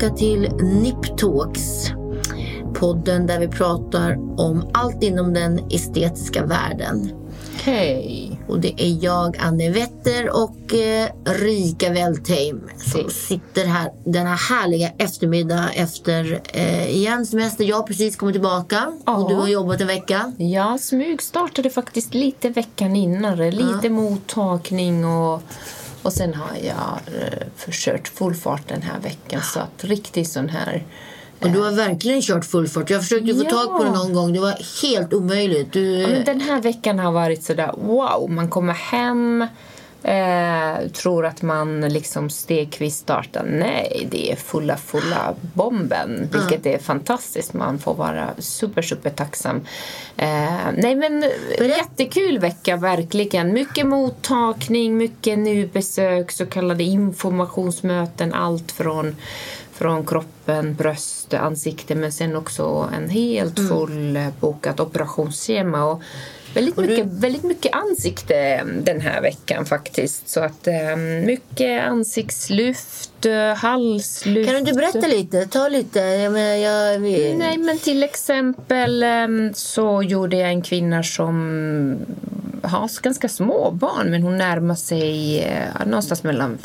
tillbaka till Niptalks. Podden där vi pratar om allt inom den estetiska världen. Hej! Och det är jag, Anne Wetter och eh, Rika Weltheim som Hej. sitter här denna härliga eftermiddag efter eh, igen semester. Jag har precis kommit tillbaka Ja. och du har jobbat en vecka. Jag smygstartade faktiskt lite veckan innan. Lite mottagning och, och sen har jag eh, försökt full fart den här veckan. Så att riktigt sån här... Och du har verkligen kört full fart. Jag försökte få Ja. tag på dig någon gång. Det var helt omöjligt. Du, Ja, men den här veckan har varit sådär wow, man kommer hem Eh, tror att man liksom stegvis startar. Nej, det är fulla, fulla bomben. Vilket är fantastiskt. Man får vara super, super tacksam. Eh, nej, men jättekul vecka, verkligen. Mycket mottagning, mycket nybesök, så kallade informationsmöten. Allt från från kroppen, bröst, ansikte men sen också en helt fullbokat operationsschema. Och väldigt, du- mycket, väldigt mycket ansikte den här veckan faktiskt. Så att eh, mycket ansiktslyft, eh, halslyft. Kan du inte berätta lite? Ta lite. Jag menar, jag, vi... Nej, men till exempel em, så gjorde jag en kvinna som har ganska små barn men hon närmar sig eh, någonstans mellan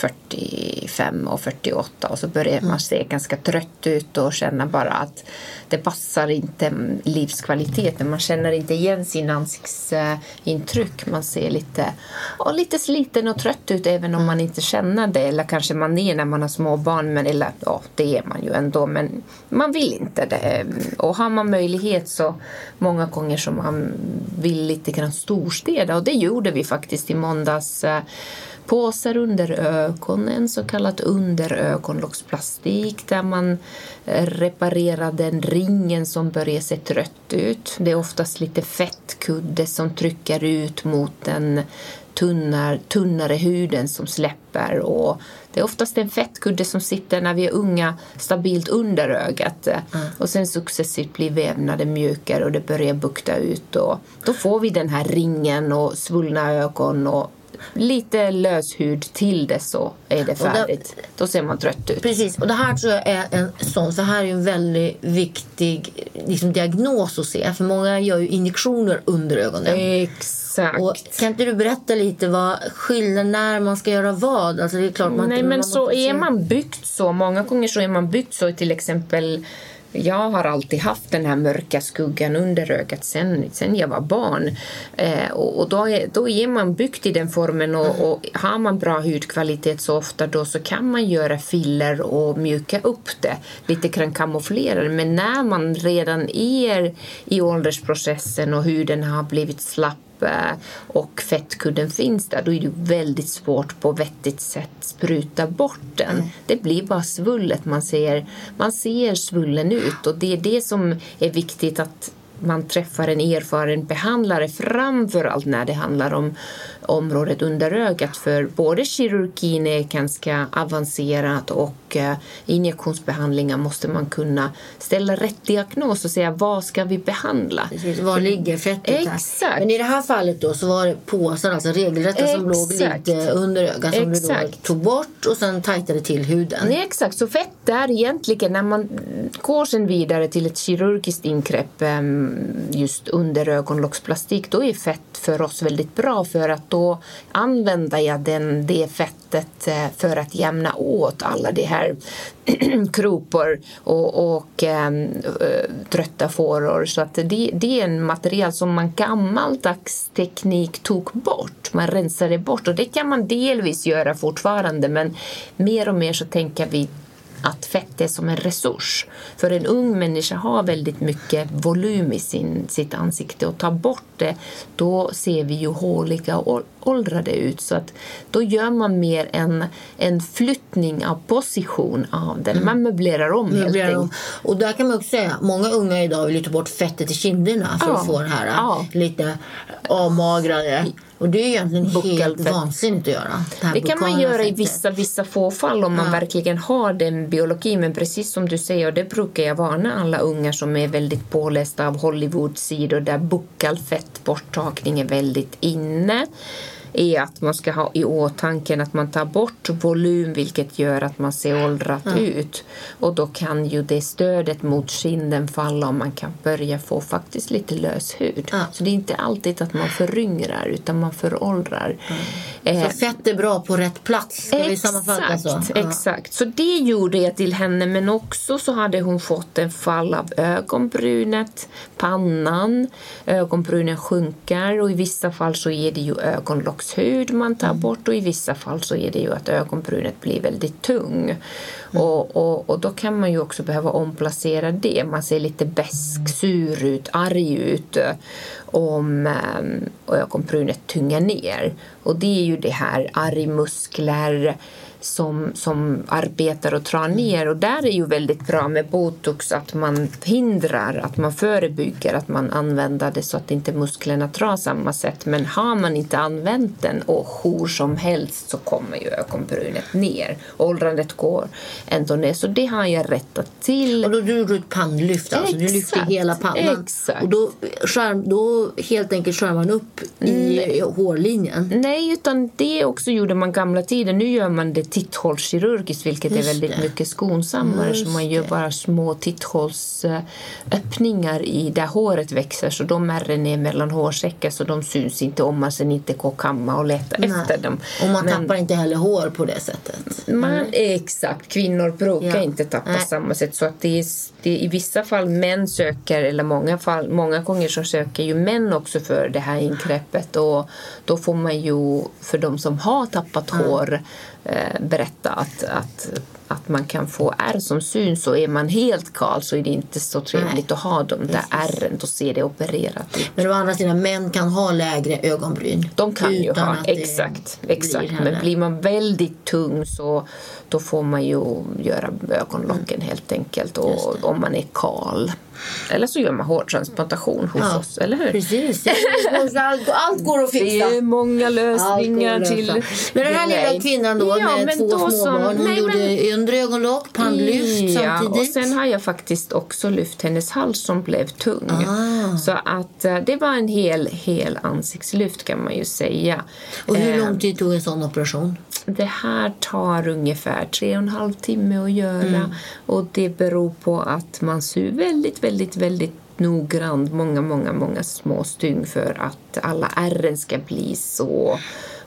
45 och 48 och så börjar man se ganska trött ut och känna bara att det passar inte livskvaliteten. Man känner inte igen sin ansiktsintryck. Man ser lite, ja, lite sliten och trött ut även om man inte känner det. Eller kanske man är när man har små barn, men eller, ja, det är man ju ändå. Men man vill inte det. Och har man möjlighet så många gånger som man vill lite grann storstäda och det gjorde vi faktiskt i måndags eh, påsar under ögonen, så kallat underögonlocksplastik där man eh, reparerar den ringen som börjar se trött ut. Det är oftast lite fettkudde som trycker ut mot den tunnar, tunnare huden som släpper. Och det är oftast en fettkudde som sitter när vi är unga stabilt under ögat. Och sen successivt blir vävnaden mjukare och det börjar bukta ut. Och då får vi den här ringen och svullna ögon och lite lös hud till det så är det färdigt. Då ser man trött ut. Precis, och det här tror jag är en sån, för här är en väldigt viktig liksom, diagnos att se. För många gör ju injektioner under ögonen. Exakt. Och kan inte du berätta lite vad skillnaden när man ska göra vad? Alltså det är klart man Nej, inte, men man så måste se- är man byggt så. Många gånger så är man byggt så. Till exempel, jag har alltid haft den här mörka skuggan under ögat sen, sen jag var barn. Eh, och och då, är, då är man byggt i den formen och, och har man bra hudkvalitet så ofta då så kan man göra filler och mjuka upp det. Lite grann kamouflera det. Men när man redan är i åldersprocessen och huden har blivit slapp och fettkudden finns där, då är det väldigt svårt på vettigt sätt spruta bort den. Det blir bara svullet, man ser, man ser svullen ut och det är det som är viktigt att man träffar en erfaren behandlare framför allt när det handlar om området under ögat för både kirurgin är ganska avancerad och eh, injektionsbehandlingar måste man kunna ställa rätt diagnos och säga vad ska vi behandla? Precis, var ligger fettet här? Exakt. Men i det här fallet då så var det påsar, alltså regelrätta som låg Exakt. lite under ögat som du då Exakt. tog bort och sen tajtade till huden. Nej, exakt. Så fett där egentligen, när man går sen vidare till ett kirurgiskt ingrepp, em, just under ögonlocksplastik, då är fett för oss väldigt bra för att då använder jag den, det fettet eh, för att jämna åt alla de här kropor och, och em, trötta fåror. Så att det, det är en material som man gammaldags teknik tog bort. Man rensade bort och det kan man delvis göra fortfarande men mer och mer så tänker vi att fett är som en resurs. För en ung människa har väldigt mycket volym i sin, sitt ansikte och tar bort det, då ser vi ju håliga och åldrade ut. Så att då gör man mer en, en flyttning av position av den. Man möblerar om helt enkelt. Och där kan man också säga, många unga idag vill ju ta bort fettet i kinderna för Ja. att få det här Ja. lite avmagrade. Och det är egentligen helt vansinnigt att göra. här Det kan man göra i vissa, vissa få fall om man verkligen har den biologin. Men precis som du säger, och det brukar jag varna alla unga som är väldigt pålästa av Hollywood-sidor där buckalfett borttagning är väldigt inne är att man ska ha i åtanke att man tar bort volym vilket gör att man ser åldrat Ja. ut. Och då kan ju det stödet mot kinden falla och man kan börja få faktiskt lite lös hud. Ja. Så det är inte alltid att man föryngrar utan man föråldrar. Eh, Så fett är bra på rätt plats. Ska vi sammanfatta så? Exakt, exakt. Så det gjorde jag till henne men också så hade hon fått en fall av ögonbrynet, pannan, ögonbrynen sjunker och i vissa fall så är det ju ögonlockshud man tar bort och i vissa fall så är det ju att ögonbrynet blir väldigt tung. Mm. Och, och, och då kan man ju också behöva omplacera det. Man ser lite besk, sur ut, arg ut eh, om eh, ögonbrynet tyngar ner. Och det är ju det här argmuskler som, som arbetar och drar ner. Och där är ju väldigt bra med botox att man hindrar, att man förebygger att man använder det så att inte musklerna drar samma sätt. Men har man inte använt den och hur som helst så kommer ju ögonbrynet ner. Åldrandet går ändå ner. Så det har jag rättat till. Och då du gjorde du ett pannlyft alltså. Du lyfte Exakt, hela pannan. exakt. Och då, skärm, då helt enkelt skär man upp i hårlinjen. Nej, utan det också gjorde man gamla tiden. Nu gör man det titthålskirurgiskt vilket Just är väldigt det. mycket skonsammare. så man gör det. bara små titthålsöppningar i där håret växer så de ärren är mellan hårsäckar så de syns inte om man sen inte går kamma och leta efter dem. Och man Men- tappar inte heller hår på det sättet. man, exakt, kvinnor brukar Ja. inte tappa Nej. samma sätt. Så att det är, det är i vissa fall män söker, eller många, fall, många gånger så söker ju män också för det här ingreppet. Och då får man ju, för de som har tappat hår, eh, berätta att, att, att man kan få ärr som syns. Och är man helt kal så är det inte så trevligt Nej. att ha de där ärren. Då ser det opererat ut. Men å andra sidan, män kan ha lägre ögonbryn. De kan ju ha, det exakt. exakt. Men blir man väldigt tung så då får man ju göra ögonlocken helt enkelt. Mm. Och, det. om man är kal. Eller så gör man hårtransplantation hos Ja, oss, eller hur? Precis. Allt, allt går att Det fixa. är många lösningar till. Men den här lilla kvinnan då Ja, med två då små som- barn. Hon nej, gjorde men- undre ögonlock, pannlyft Ja, och samtidigt. sen har jag faktiskt också lyft hennes hals som blev tung. Ah. Så att eh, det var en hel, hel ansiktslyft kan man ju säga. Och hur Eh, lång tid tog en sån operation? Det här tar ungefär tre och en halv timme att göra Mm. och det beror på att man syr väldigt, väldigt, väldigt noggrant många, många, många små stygn för att alla ärren ska bli så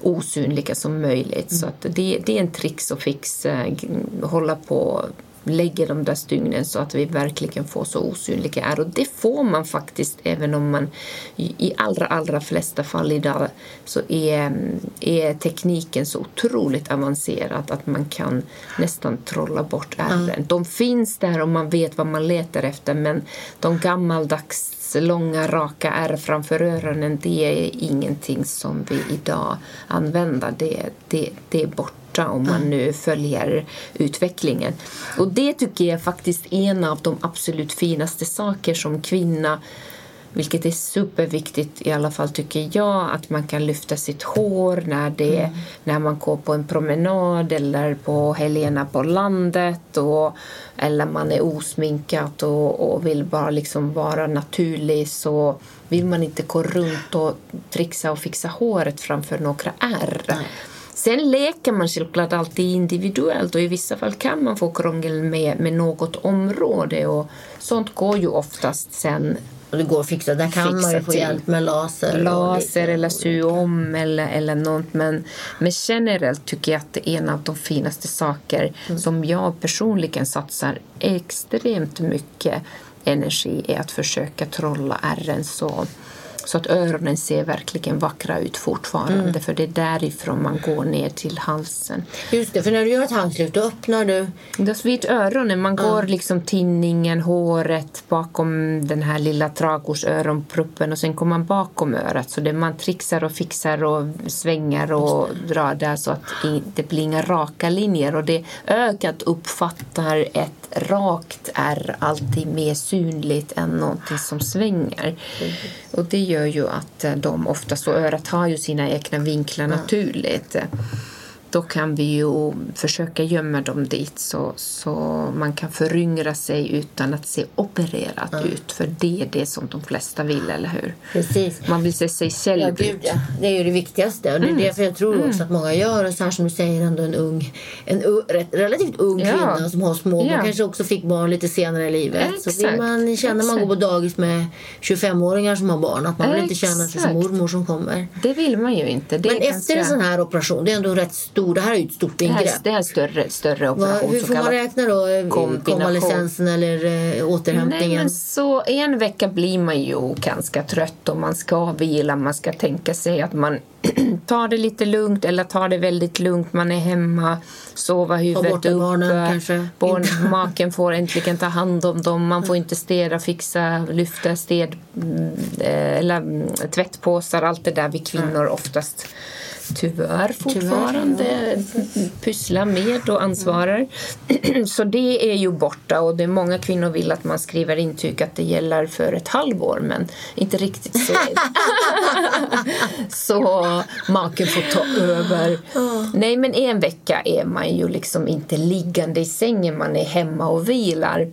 osynliga som möjligt. Så att det, det är en trix och fix, eh, hålla på lägger de där stygnen så att vi verkligen får så osynliga är. Och det får man faktiskt även om man i allra, allra flesta fall idag så är, är tekniken så otroligt avancerad att man kan nästan trolla bort ärren. De finns där och man vet vad man letar efter men de gammaldags långa raka ärr framför öronen det är ingenting som vi idag använder. Det, det, det är borta om man nu följer utvecklingen. Och det tycker jag är faktiskt en av de absolut finaste saker som kvinna vilket är superviktigt i alla fall tycker jag att man kan lyfta sitt hår när, det, när man går på en promenad eller på helgerna på landet och, eller man är osminkad och, och vill bara liksom vara naturlig så vill man inte gå runt och trixa och fixa håret framför några ärr. Sen leker man självklart alltid individuellt och i vissa fall kan man få krångel med, med något område och sånt går ju oftast sen Och det går att fixa. Där kan man ju Fixa få hjälp med laser. laser eller sy om eller, eller något. Men, men generellt tycker jag att det är en av de finaste saker Mm. som jag personligen satsar extremt mycket energi i att försöka trolla ärren så, så att öronen ser verkligen vackra ut fortfarande. Mm. För det är därifrån man går ner till halsen. Just det, för när du gör ett handskrift då öppnar du. Är vid öronen. Man går liksom tinningen, håret bakom den här lilla tragorsöronpruppen och sen kommer man bakom örat. Så det man trixar och fixar och svänger och drar där så att det blir inga raka linjer. Och det ögat uppfattar ett rakt är alltid mer synligt än någonting som svänger. Och det gör ju att de ofta så örat har ju sina egna vinklar naturligt. Då kan vi ju försöka gömma dem dit så, så man kan föryngra sig utan att se opererat Mm. ut. För det är det som de flesta vill, eller hur? Precis. Man vill se sig själv Ja, gud, ut. ja. Det är ju det viktigaste. Och det är Mm. därför jag tror också att många gör. Och så här som du säger, ändå en ung, en u- relativt ung Ja. kvinna som har små. Ja. Man kanske också fick barn lite senare i livet. Så vill Exakt. man känna man går på dagis med 25-åringar som har barn. Att man vill inte känna sig som Exakt. mormor som kommer. Det vill man ju inte. Det Men efter en ganska- sån här operation, det är ändå rätt stor, det här är ju ett stort det här, ingrepp. det här är en större, större operation. hur så får man räkna då? eh. Konvalescensen eller eh, återhämtningen? Nej, men så en vecka blir man ju ganska trött och man ska vila. Man ska tänka sig att man tar det lite lugnt eller tar det väldigt lugnt. Man är hemma, sova huvudet upp. barnen kanske. Barn, maken får äntligen ta hand om dem. Man får inte städa, fixa, lyfta städ mm, eh, eller mm, tvättpåsar. Allt det där vi kvinnor oftast tyvärr fortfarande pysslar med och ansvarar. Så det är ju borta och det är många kvinnor vill att man skriver intyg att det gäller för ett halvår men inte riktigt så. så maken får ta över. Nej men en vecka är man ju liksom inte liggande i sängen, man är hemma och vilar.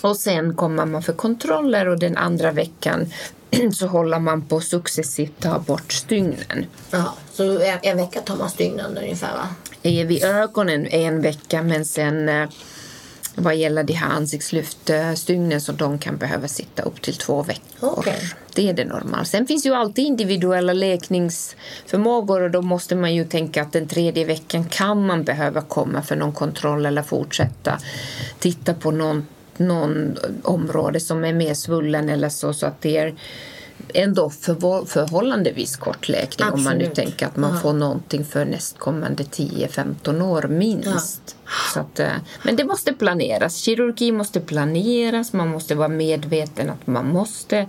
Och sen kommer man för kontroller och den andra veckan så håller man på successivt ta bort stygnen. Ja, så en, en vecka tar man stygnen ungefär va? Vid ögonen en vecka men sen eh, vad gäller de här ansiktslyftstygnen så de kan behöva sitta upp till två veckor. Okej. Det är det normala. Sen finns ju alltid individuella läkningsförmågor och då måste man ju tänka att den tredje veckan kan man behöva komma för någon kontroll eller fortsätta titta på någon, någon område som är mer svullen eller så, så att det är ändå för, förhållandevis kort läkning om man nu Absolut. tänker att man Ja. får någonting för nästkommande 10-15 år minst. Så att, eh, men det måste planeras. Kirurgi måste planeras. Man måste vara medveten att man måste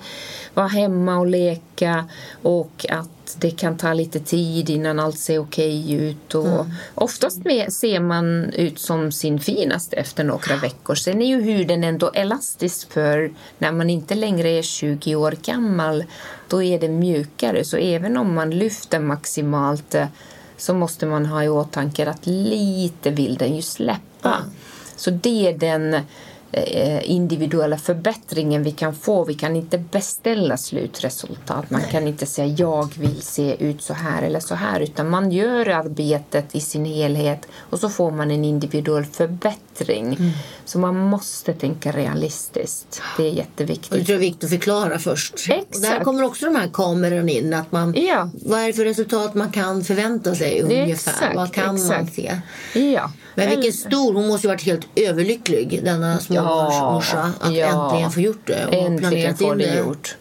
vara hemma och leka och att det kan ta lite tid innan allt ser okej ut. Och Oftast med, ser man ut som sin finaste efter några veckor. Sen är ju huden ändå elastisk för när man inte längre är 20 år gammal då är det mjukare. Så även om man lyfter maximalt eh, så måste man ha i åtanke att lite vill den ju släppa. Så det är den individuella förbättringen vi kan få. Vi kan inte beställa slutresultat. Man kan inte säga jag vill se ut så här eller så här utan man gör arbetet i sin helhet och så får man en individuell förbättring. Mm. Så man måste tänka realistiskt. Det är Och det jätteviktigt. tror jag är viktigt att förklara först. Och där Exakt. kommer också de här kamerorna in. Att man, Ja. Vad är det för resultat man kan förvänta sig ungefär? Exakt, vad kan man exakt. se? Ja. Men vilken stor, hon måste ju varit helt överlycklig denna småbarnsmorsa att ja. äntligen få gjort det och Äntligen planerat in det gjort.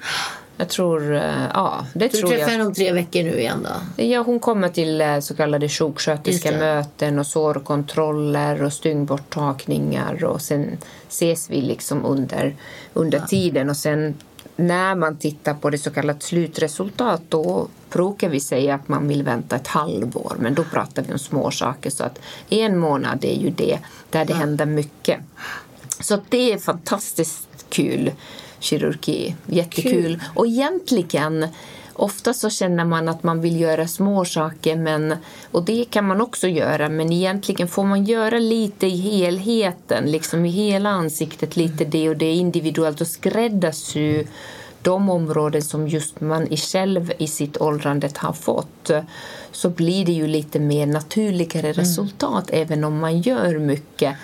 Jag tror, eh, ja, det du tror träffar jag. henne om tre veckor nu igen då? Ja, hon kommer till eh, så kallade sjuksköterska möten och sårkontroller och stygngborttagningar och sen ses vi liksom under, under tiden och sen när man tittar på det så kallat slutresultat då brukar vi säga att man vill vänta ett halvår men då pratar vi om små saker så att en månad är ju det där det händer mycket. Så det är fantastiskt kul kirurgi. Jättekul. Kul. Och egentligen Ofta så känner man att man vill göra små saker men, och det kan man också göra men egentligen får man göra lite i helheten, liksom i hela ansiktet lite det och det är individuellt och skräddarsy de områden som just man själv i sitt åldrande har fått så blir det ju lite mer naturligare resultat även om man gör mycket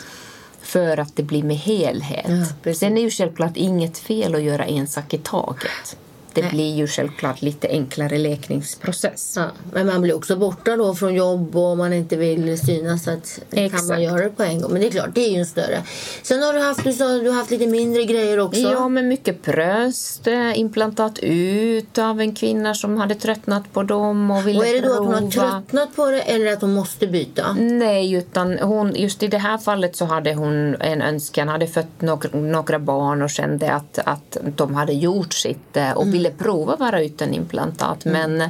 för att det blir med helhet. Ja. Sen är ju självklart inget fel att göra en sak i taget. Det Nej. blir ju självklart lite enklare läkningsprocess. Ja, men man blir också borta då från jobb och man inte vill synas så att kan man göra det på en gång. Men det är klart, det är ju en större. Sen har du haft, du sa, du har haft lite mindre grejer också. Ja, med mycket bröst, eh, implantat ut av en kvinna som hade tröttnat på dem och ville och är det då att hon har prova. tröttnat på det eller att hon måste byta? Nej, utan hon, just i det här fallet så hade hon en önskan, hade fött några, några barn och kände att, att de hade gjort sitt eh, och ville prova vara utan implantat. Men,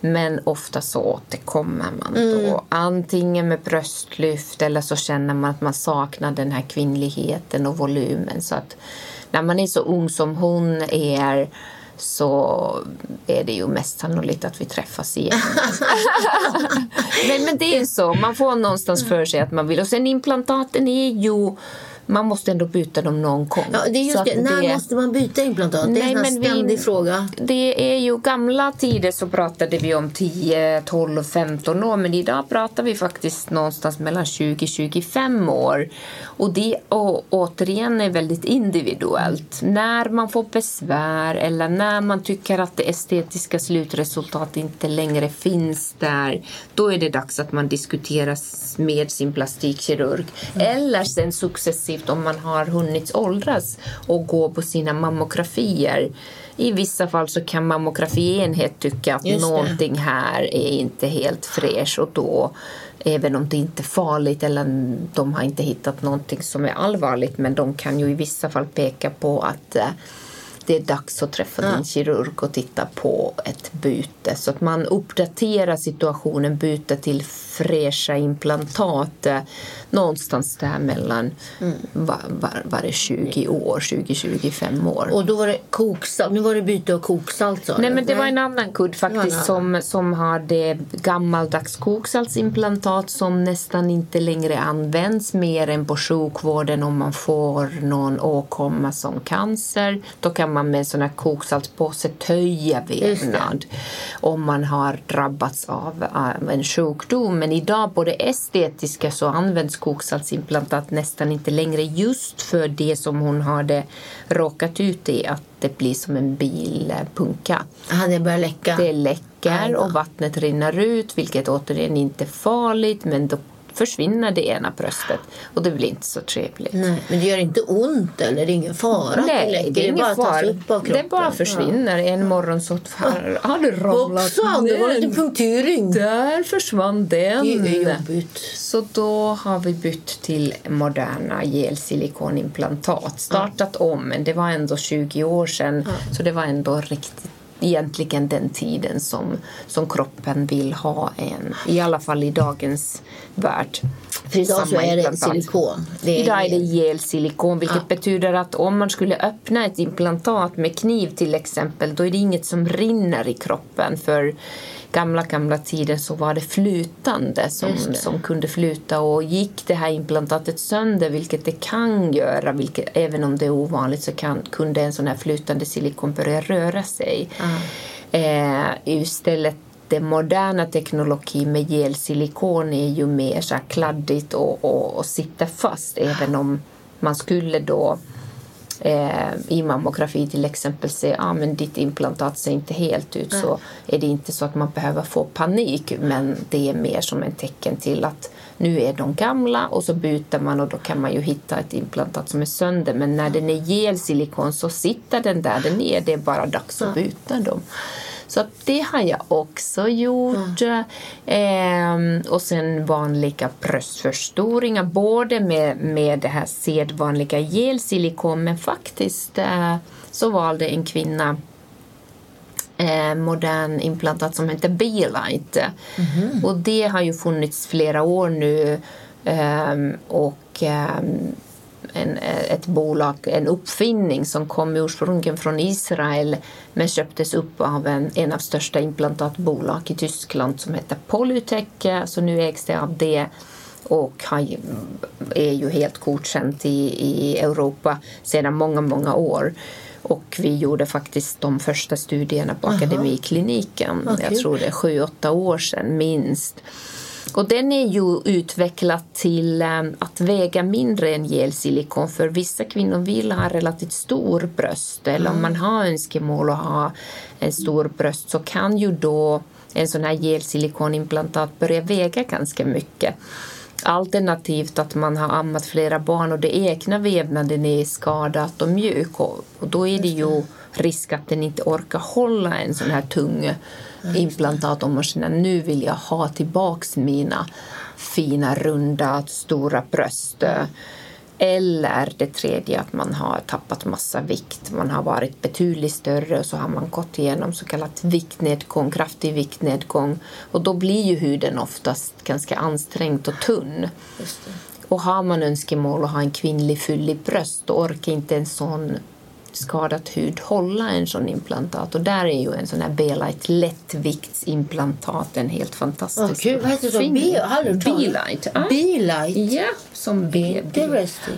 men ofta så återkommer man då. Antingen med bröstlyft eller så känner man att man saknar den här kvinnligheten och volymen. Så att när man är så ung som hon är så är det ju mest sannolikt att vi träffas igen. men, men det är så, man får någonstans för sig att man vill. Och sen implantaten är ju man måste ändå byta dem någon gång. Ja, det är just det. När måste man byta implantat? Det är en ständig vi, fråga. Det är ju gamla tider så pratade vi om 10, 12, 15 år men idag pratar vi faktiskt någonstans mellan 20 25 år. Och det och, återigen är väldigt individuellt. När man får besvär eller när man tycker att det estetiska slutresultatet inte längre finns där, då är det dags att man diskuterar med sin plastikkirurg. Mm. Eller sen successivt om man har hunnit åldras och gå på sina mammografier. I vissa fall så kan mammografienhet tycka att någonting här är inte helt fräscht och då även om det inte är farligt eller de har inte hittat någonting som är allvarligt men de kan ju i vissa fall peka på att eh, det är dags att träffa ja. din kirurg och titta på ett byte. Så att man uppdaterar situationen, byter till fräscha implantat någonstans där mellan mm. var, var, var det 20 år, 20-25 år. Och då var det koksalt, nu var det byte av koksalt Nej men det var en annan kudd faktiskt som, som hade gammaldags koksaltsimplantat som nästan inte längre används mer än på sjukvården om man får någon åkomma som cancer. Då kan man med sån här koksaltspåse töja vävnad om man har drabbats av en sjukdom men idag på det estetiska så används koksaltsimplantat nästan inte längre just för det som hon hade råkat ut i, att det blir som en bilpunka. Det börjar läcka? Det läcker och vattnet rinner ut, vilket återigen inte är farligt men då försvinner det ena bröstet och det blir inte så trevligt. Nej, men det gör inte ont eller det är ingen fara Nej, det, det är ingen fara. Det bara försvinner. Ja. En morgon så har, det ramlat Hoppsan, det var lite punkturing. Där försvann den. Det är jobbigt. Så då har vi bytt till moderna gelsilikonimplantat. Startat ja. om, men det var ändå 20 år sedan så det var ändå riktigt egentligen den tiden som, som kroppen vill ha en. I alla fall i dagens värld. För idag så är det silikon. Det är idag är det gelsilikon vilket ja. betyder att om man skulle öppna ett implantat med kniv till exempel då är det inget som rinner i kroppen för gamla, gamla tider så var det flytande som, det. som kunde flyta och gick det här implantatet sönder, vilket det kan göra, vilket, även om det är ovanligt så kan, kunde en sån här flytande silikon börja röra sig. Mm. Eh, istället den moderna teknologin med gelsilikon är ju mer så kladdigt och, och, och sitter fast även om man skulle då eh, i mammografi till exempel se att ah, ditt implantat ser inte helt ut mm. så är det inte så att man behöver få panik men det är mer som en tecken till att nu är de gamla och så byter man och då kan man ju hitta ett implantat som är sönder men när den är gelsilikon så sitter den där den är, det är bara dags att byta dem. Så det har jag också gjort. Mm. Eh, och sen vanliga bröstförstoringar, både med, med det här sedvanliga gelsilikon men faktiskt eh, så valde en kvinna eh, modern implantat som heter Beelight. Mm. Och det har ju funnits flera år nu ehm, och ehm, en, ett bolag, en uppfinning som kom ursprungligen från Israel men köptes upp av en, en av största implantatbolag i Tyskland som heter Polytech, så nu ägs det av det och är ju helt godkänt i, i Europa sedan många, många år. Och vi gjorde faktiskt de första studierna på Aha. Akademikliniken, okay. jag tror det är sju, åtta år sedan minst. Och den är ju utvecklad till um, att väga mindre än gelsilikon för vissa kvinnor vill ha relativt stor bröst eller om man har önskemål att ha en stor bröst så kan ju då en sån här gelsilikonimplantat börja väga ganska mycket. Alternativt att man har ammat flera barn och det egna vävnaden är skadat och mjuk och, och då är det ju risk att den inte orkar hålla en sån här tung implantat om man känner nu vill jag ha tillbaks mina fina runda stora bröst. Eller det tredje att man har tappat massa vikt, man har varit betydligt större och så har man gått igenom så kallat viktnedgång, kraftig viktnedgång och då blir ju huden oftast ganska ansträngd och tunn. Och har man önskemål att ha en kvinnlig fyllig bröst då orkar inte en sån skadat hud hålla en sån implantat. Och där är ju en sån här B-light lättviktsimplantat en helt fantastisk. Åh, kul. Vad heter det B-light. B-light. Ja, som B.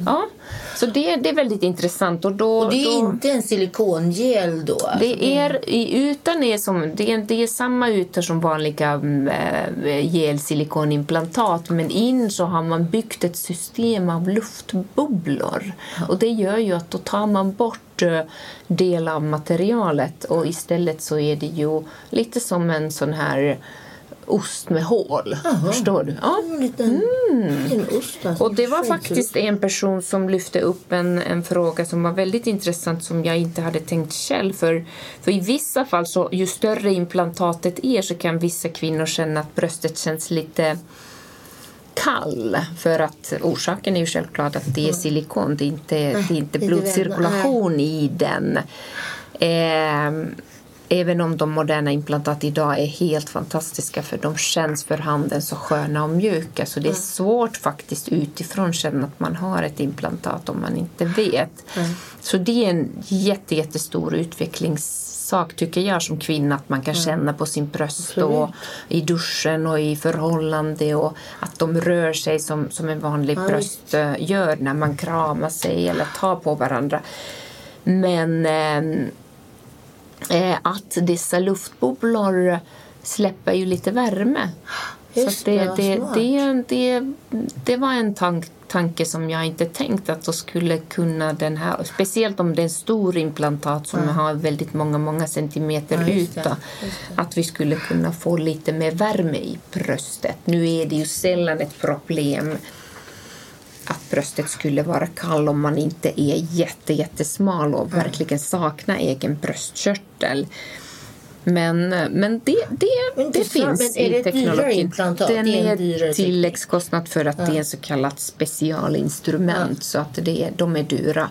Ja, så det, det är väldigt intressant. Och, då, Och det är då, inte en silikongel då? alltså? det är, i ytan är som, det, är, det är samma ytor som vanliga äh, gelsilikonimplantat men in så har man byggt ett system av luftbubblor. Och det gör ju att då tar man bort eh, del av materialet och istället så är det ju lite som en sån här ost med hål. Förstår du? Ja. En liten fin ost alltså. Och det var faktiskt en person som lyfte upp en, en fråga som var väldigt intressant som jag inte hade tänkt själv. För, för i vissa fall, så ju större implantatet är så kan vissa kvinnor känna att bröstet känns lite kall. För att orsaken är ju självklart att det är silikon, det är inte, det är inte blodcirkulation i den. Ehm, Även om de moderna implantat idag är helt fantastiska för de känns för handen så sköna och mjuka så det är svårt faktiskt utifrån känna att man har ett implantat om man inte vet. Så det är en jätte, jättestor utvecklingssak tycker jag som kvinna att man kan känna på sin bröst och i duschen och i förhållande och att de rör sig som, som en vanlig Ja, bröst eh, gör när man kramar sig eller tar på varandra. Men eh, att dessa luftbubblor släpper ju lite värme. Just så det, det, det, det, det, var en tank, tanke som jag inte tänkt att då skulle kunna den här, speciellt om det är en stor implantat som har väldigt många, många centimeter Ja, just yta, just att vi skulle kunna få lite mer värme i bröstet. Nu är det ju sällan ett problem att bröstet skulle vara kall om man inte är jätte, jättesmal och verkligen saknar egen bröstkörtel. Men, men det, det, Men det det- finns men i teknologin. implantat? Den är en är teknik. tilläggskostnad för att det är ett så kallat specialinstrument. Så att det, de är dyra.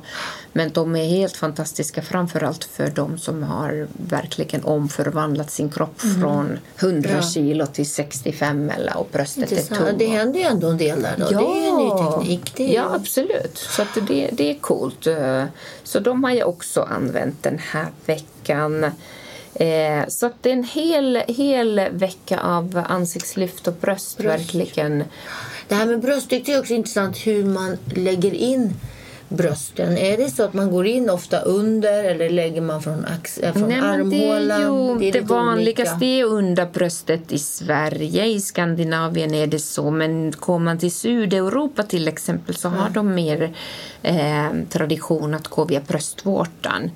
Men de är helt fantastiska framförallt för de som har verkligen omförvandlat sin kropp från 100 Mhm. Ja. kilo till 65 eller och bröstet är tungt. Det händer ju ändå en del där då. Det är ju en ny teknik. Är Ja, absolut. Så att det, det är coolt. Så de har jag också använt den här veckan. Eh, Så att det är en hel, hel vecka av ansiktslyft och bröst, Bröst. verkligen. Det här med bröst tyckte jag också är intressant hur man lägger in brösten. Är det så att man går in ofta under eller lägger man från, ax- äh, från Nej, men det armhålan? ju det, lite vanligaste är under bröstet i Sverige. I Skandinavien är det så. Men kommer man till Sydeuropa till exempel så har de mer eh, tradition att gå via bröstvårtan.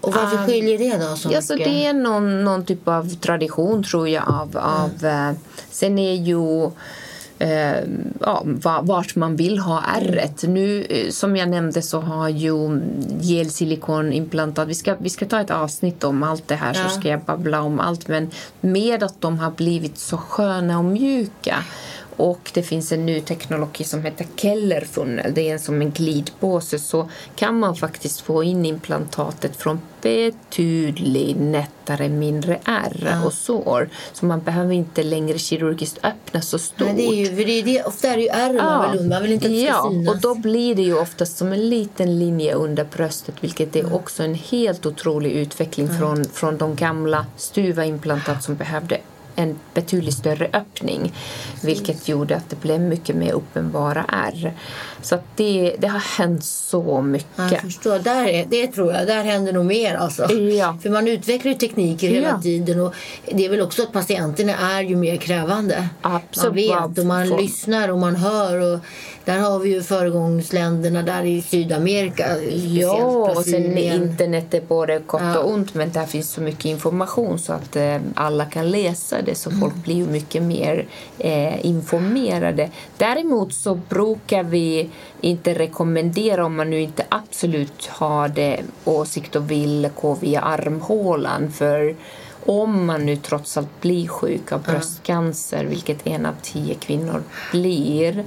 Och varför Ah, skiljer det då så Ja, så mycket? det är någon, någon typ av tradition tror jag. Av, av, eh, sen är ju eh, ja, va- vart man vill ha ärret. Nu, eh, som jag nämnde så har ju gelsilikonimplantat, vi ska, vi ska ta ett avsnitt om allt det här Ja. så ska jag babbla om allt. Men med att de har blivit så sköna och mjuka och det finns en ny teknologi som heter Kellerfunnel. Det är en som en glidpåse. Så kan man faktiskt få in implantatet från betydligt nättare, mindre ärr och sår. Så man behöver inte längre kirurgiskt öppna så stort. Nej, det är ju, det är det, ofta är det ju ärren man vill. Man vill inte att det ska ja, synas. och då blir det ju oftast som en liten linje under bröstet vilket är också en helt otrolig utveckling från, från de gamla stuva implantat som behövde en betydligt större öppning vilket gjorde att det blev mycket mer uppenbara ärr. Så det, det har hänt så mycket. Jag förstår. Där är, det tror jag. Där händer nog mer. Alltså. Ja. För man utvecklar ju tekniker hela Ja. tiden. Och det är väl också att patienterna är ju mer krävande. Absolut. Man vet och man Folk- lyssnar och man hör. Och där har vi ju föregångsländerna där i Sydamerika. Ja, och sen internet är både gott Ja. och ont men där finns så mycket information så att eh, alla kan läsa det så folk blir ju mycket mer eh, informerade. Däremot så brukar vi inte rekommendera om man nu inte absolut har det åsikt och vill gå via armhålan. För om man nu trots allt blir sjuk av bröstcancer, vilket en av tio kvinnor blir,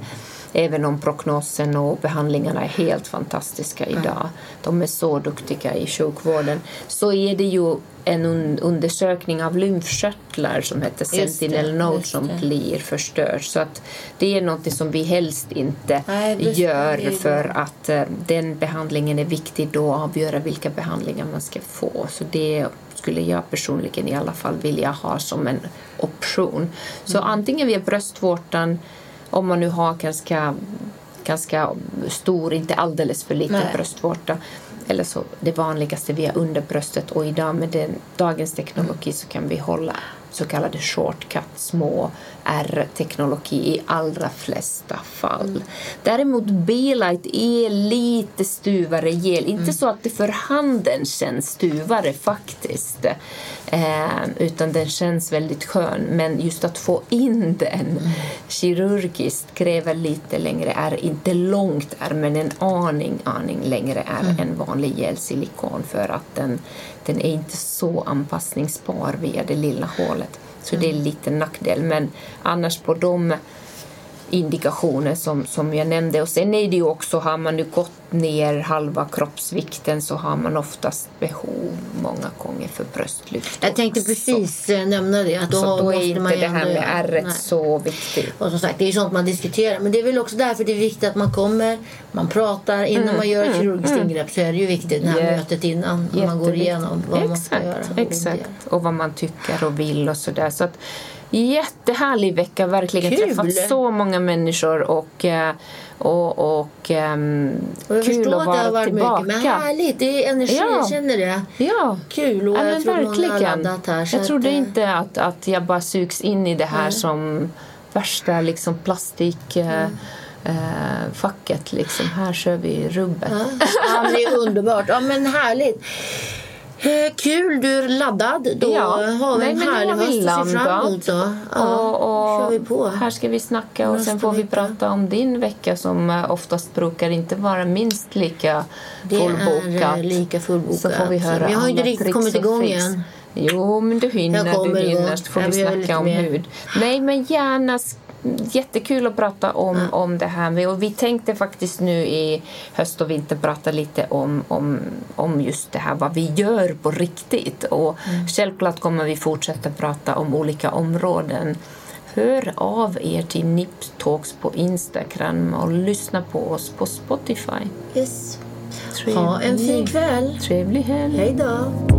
Även om prognosen och behandlingarna är helt fantastiska idag. De är så duktiga i sjukvården. Så är det ju en un undersökning av lymfkörtlar som heter Sentinel Node som blir förstörd. Så att det är något som vi helst inte Nej, gör för att uh, den behandlingen är viktig då att avgöra vilka behandlingar man ska få. Så det skulle jag personligen i alla fall vilja ha som en option. Så mm. antingen via bröstvårtan om man nu har ganska, ganska stor, inte alldeles för liten Nej. bröstvårta eller så det vanligaste via underbröstet och idag med den, dagens teknologi så kan vi hålla så kallade shortcut, små R-teknologi i allra flesta fall. Däremot B-light är lite stuvare gel. Inte mm. så att det för handen känns stuvare faktiskt. Eh, utan den känns väldigt skön. Men just att få in den mm. kirurgiskt kräver lite längre R. Inte långt R, men en aning, aning längre R mm. än vanlig gelsilikon för att den, den är inte så anpassningsbar via det lilla hålet. Så mm. det är en lite nackdel. Men annars på de indikationer som, som jag nämnde. Och sen är det ju också, har man nu gått ner halva kroppsvikten så har man oftast behov många gånger för bröstlyft. Jag tänkte precis så. nämna det. Att då, så då är inte det här med ärret så viktigt. Och som sagt, det är sånt man diskuterar. Men det är väl också därför det är viktigt att man kommer, man pratar innan mm, man gör ett mm, kirurgiskt mm. ingrepp så är det ju viktigt det här yeah. mötet innan man går igenom vad exakt, man ska göra. Exakt, och vad man tycker och vill och sådär. Så att Jättehärlig vecka, verkligen. Kul. Träffat så många människor och, eh, och, och, um, och kul att vara varit tillbaka. Mycket, men härligt, det är energi, ja. jag känner det. Ja. Kul och ja, jag tror verkligen. här. Jag trodde att, inte att, att jag bara sugs in i det här nej. som värsta liksom plastik... Mm. Uh, facket liksom. Här kör vi rubbet. Ja, ja det är underbart. Ja, men härligt. Eh, kul, du är laddad. Då ja. har vi Nej, en härlig höst att se fram emot. Ja, och, och vi på. Här ska vi snacka och Nästa sen får vi prata om din vecka som eh, oftast brukar inte vara minst lika fullbokat. Det är lika fullbokat. Så får vi höra jag har inte riktigt kommit igång igen. Jo, men du hinner. Du hinner. Så får vi snacka om hud. Nej, men gärna jättekul att prata om, mm. om det här. Och vi tänkte faktiskt nu i höst och vinter prata lite om, om, om just det här, vad vi gör på riktigt. Och mm. självklart kommer vi fortsätta prata om olika områden. Hör av er till Nips Talks på Instagram och lyssna på oss på Spotify. Yes. Trevlig, ha en fin kväll. Trevlig helg. Hej då.